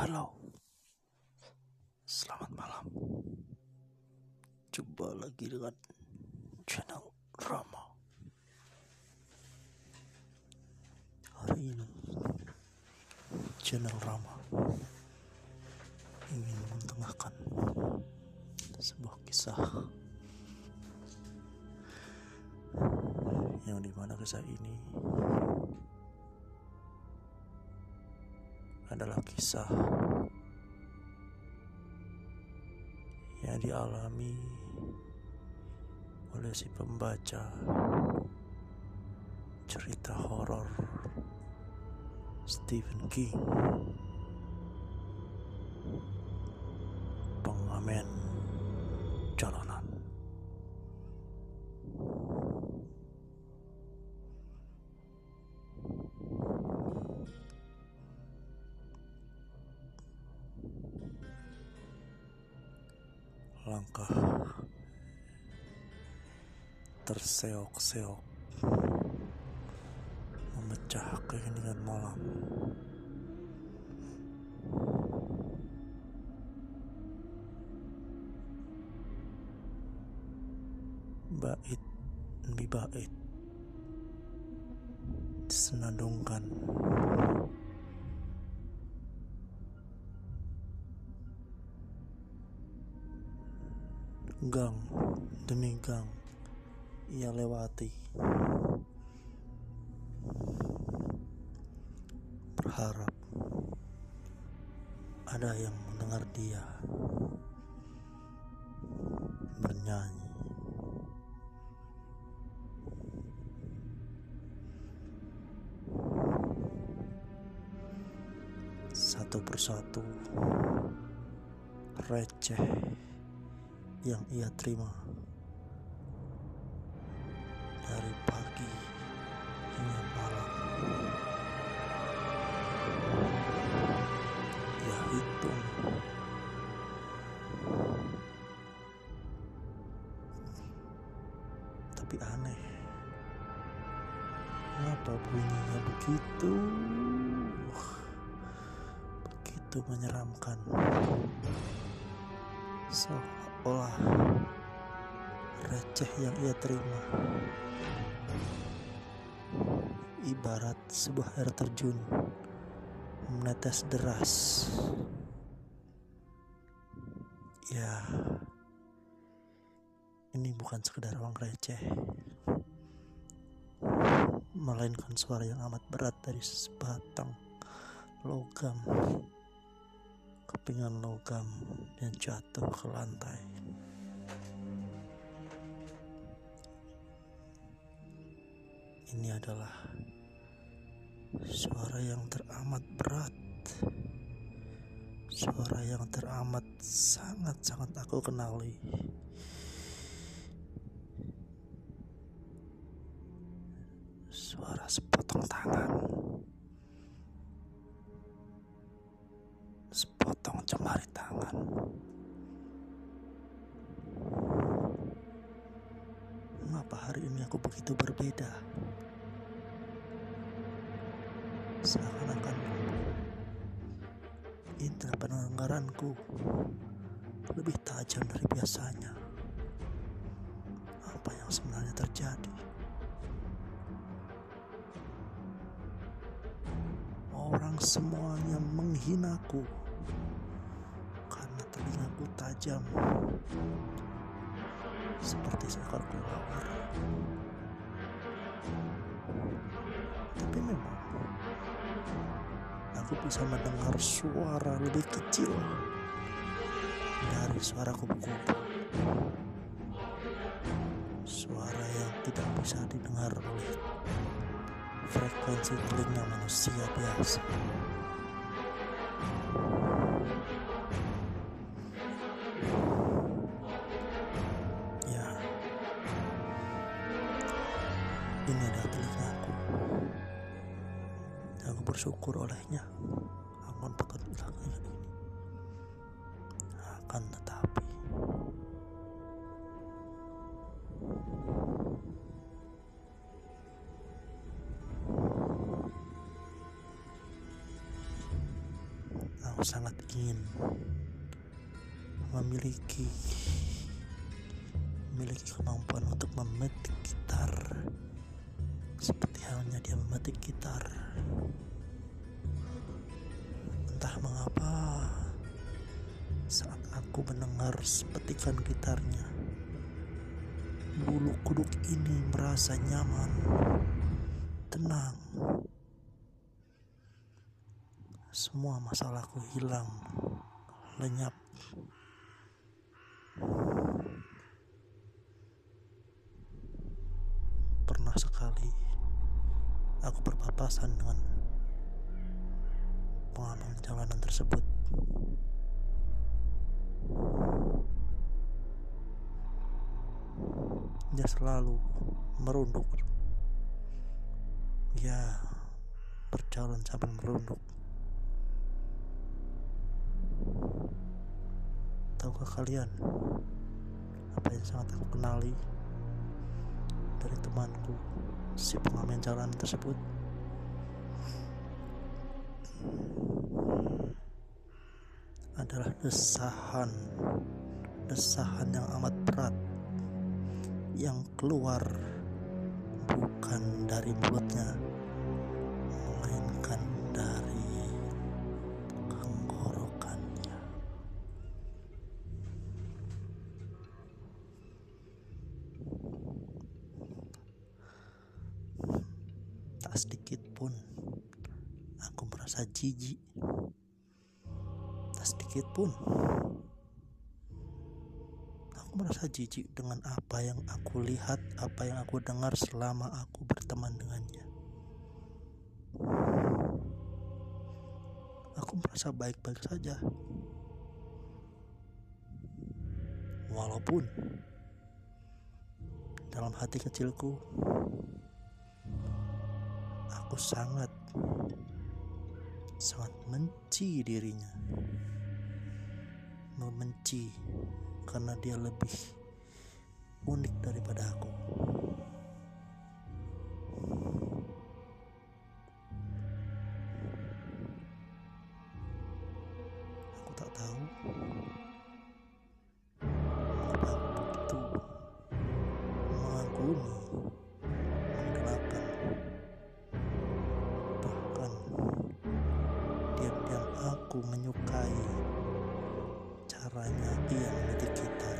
Halo, selamat malam. Jumpa lagi dengan channel Rama. Hari ini, channel Rama ingin mentengahkan sebuah kisah yang di mana kisah ini adalah kisah yang dialami oleh si pembaca cerita horor Stephen King pengamen langkah terseok-seok memecah keheningan malam. Bait demi bait disenandungkan gang demi gang ia lewati. Berharap ada yang mendengar dia bernyanyi. Satu persatu receh yang ia terima dari pagi hingga malam. Ia hitung tapi aneh. Kenapa bunyinya begitu? Begitu menyeramkan. Seolah receh yang ia terima ibarat sebuah air terjun menetes deras. Ya, ini bukan sekedar uang receh, melainkan suara yang amat berat dari sebatang logam, kepingan logam yang jatuh ke lantai. Ini adalah suara yang teramat berat, suara yang teramat sangat-sangat aku kenali. Mengapa hari ini aku begitu berbeda? Seakan-akan indera pendengaranku lebih tajam dari biasanya. Apa yang sebenarnya terjadi? Orang semuanya menghinaku karena telingaku tajam seperti seekor kelelawar. Tapi memang aku bisa mendengar suara lebih kecil dari suara kupu-kupu. Suara yang tidak bisa didengar oleh frekuensi telinga manusia biasa. Adalah telingaku. Aku bersyukur olehnya akan pekan belakangan ini. Akan tetapi aku Aku sangat ingin memiliki memiliki kemampuan untuk memetik gitar seperti halnya dia memetik gitar. Entah mengapa saat aku mendengar petikan gitarnya bulu kuduk ini merasa nyaman tenang. Semua masalahku hilang lenyap pernah sekali aku berpapasan dengan pengamen jalanan tersebut. Dia selalu merunduk. Ya, berjalan sambil merunduk. Tahukah kalian apa yang sangat aku kenali? dari temanku si pengamen jalan tersebut adalah desahan desahan yang amat berat yang keluar bukan dari mulutnya melainkan jijik. Tak sedikit pun aku merasa jijik dengan apa yang aku lihat, apa yang aku dengar selama aku berteman dengannya. Aku merasa baik-baik saja. Walaupun dalam hati kecilku aku sangat sangat menci dirinya. Membenci karena dia lebih unik daripada aku aku menyukai caranya ia memetik gitar.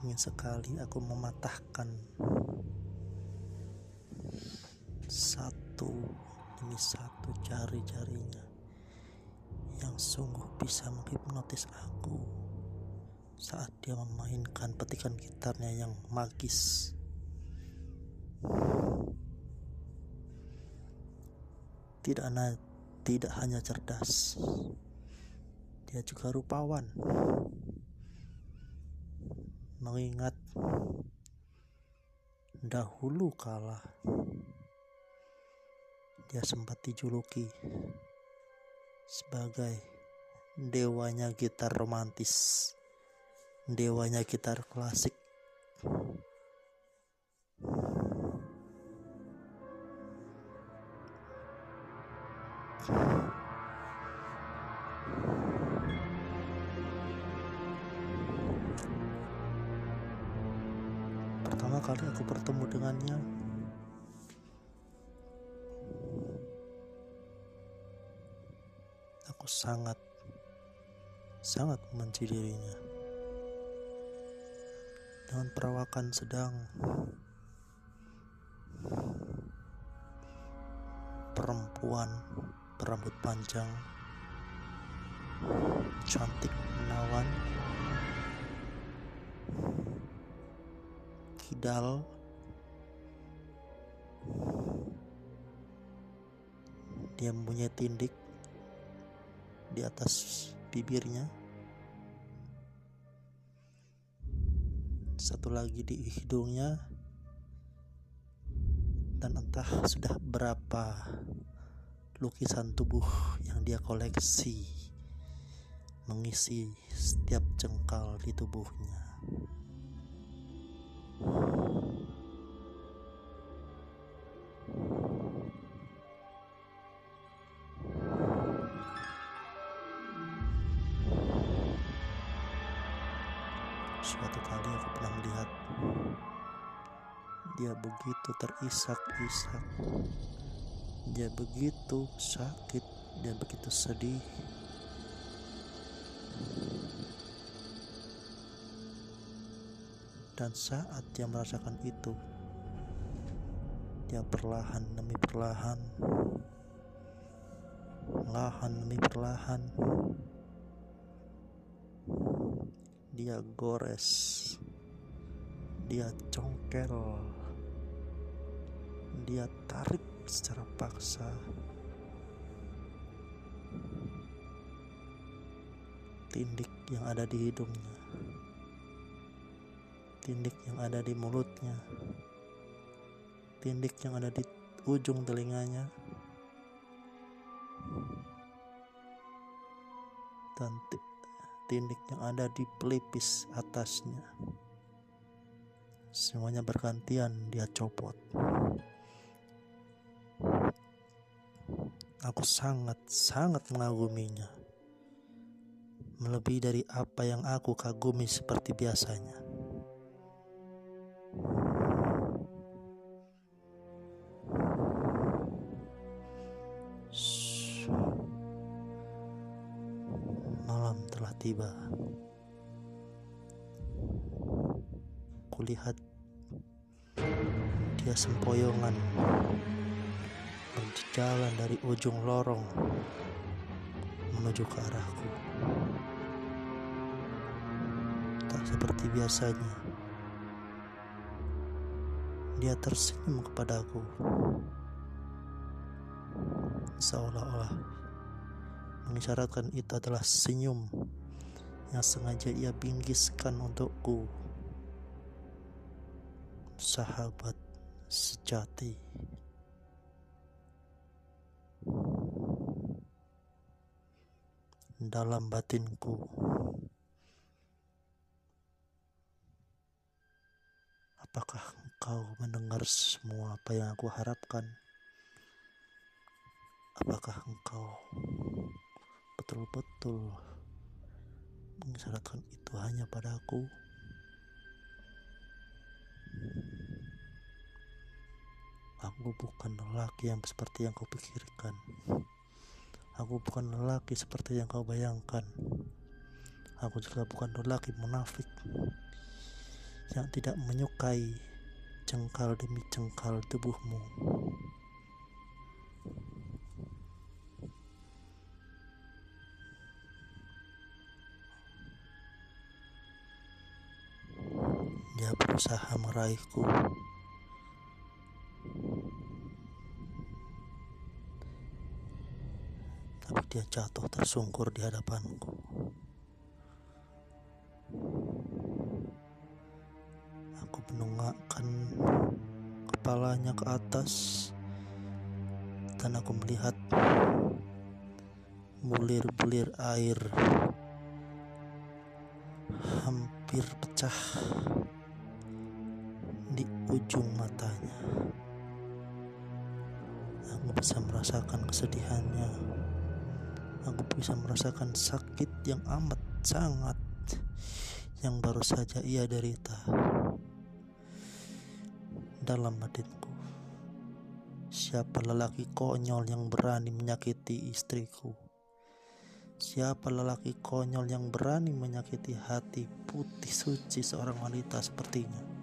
Ingin sekali aku mematahkan satu demi satu jari-jarinya yang sungguh bisa menghipnotis aku saat dia memainkan petikan gitarnya yang magis. Tidak hanya, tidak hanya cerdas, dia juga rupawan. Mengingat dahulu kala dia sempat dijuluki sebagai dewanya gitar romantis, dewanya gitar klasik. Pertama kali aku bertemu dengannya sangat sangat membenci dirinya. Dengan perawakan sedang perempuan berambut panjang cantik menawan kidal dia mempunyai tindik di atas bibirnya satu lagi di hidungnya dan entah sudah berapa lukisan tubuh yang dia koleksi mengisi setiap jengkal di tubuhnya. Dia begitu terisak-isak. Dia begitu sakit, dia begitu sedih. Dan saat dia merasakan itu, dia perlahan demi perlahan, perlahan demi perlahan, dia gores, dia congkel, dia tarik secara paksa. Tindik yang ada di hidungnya, tindik yang ada di mulutnya, tindik yang ada di ujung telinganya, dan tindik yang ada di pelipis atasnya. Semuanya bergantian dia copot. Aku sangat-sangat mengaguminya. Melebihi dari apa yang aku kagumi seperti biasanya. telah tiba. Kulihat dia sempoyongan berjalan dari ujung lorong menuju ke arahku. Tak seperti biasanya, dia tersenyum kepadaku, seolah-olah mengisyaratkan itu adalah senyum yang sengaja ia bingkiskan untukku. Sahabat sejati. Dalam batinku, apakah engkau mendengar semua apa yang aku harapkan? Apakah engkau betul-betul mengisyaratkan itu hanya padaku? Aku bukan lelaki yang seperti yang kau pikirkan aku bukan lelaki seperti yang kau bayangkan aku juga bukan lelaki munafik yang tidak menyukai jengkal demi jengkal tubuhmu Dia berusaha meraihku. Dia jatuh tersungkur di hadapanku. Aku menunggakkan kepalanya ke atas dan aku melihat bulir-bulir air hampir pecah di ujung matanya. Aku bisa merasakan kesedihannya. Aku bisa merasakan sakit yang amat sangat yang baru saja ia derita. Dalam batinku, siapa lelaki konyol yang berani menyakiti istriku? Siapa lelaki konyol yang berani menyakiti hati putih suci seorang wanita sepertinya?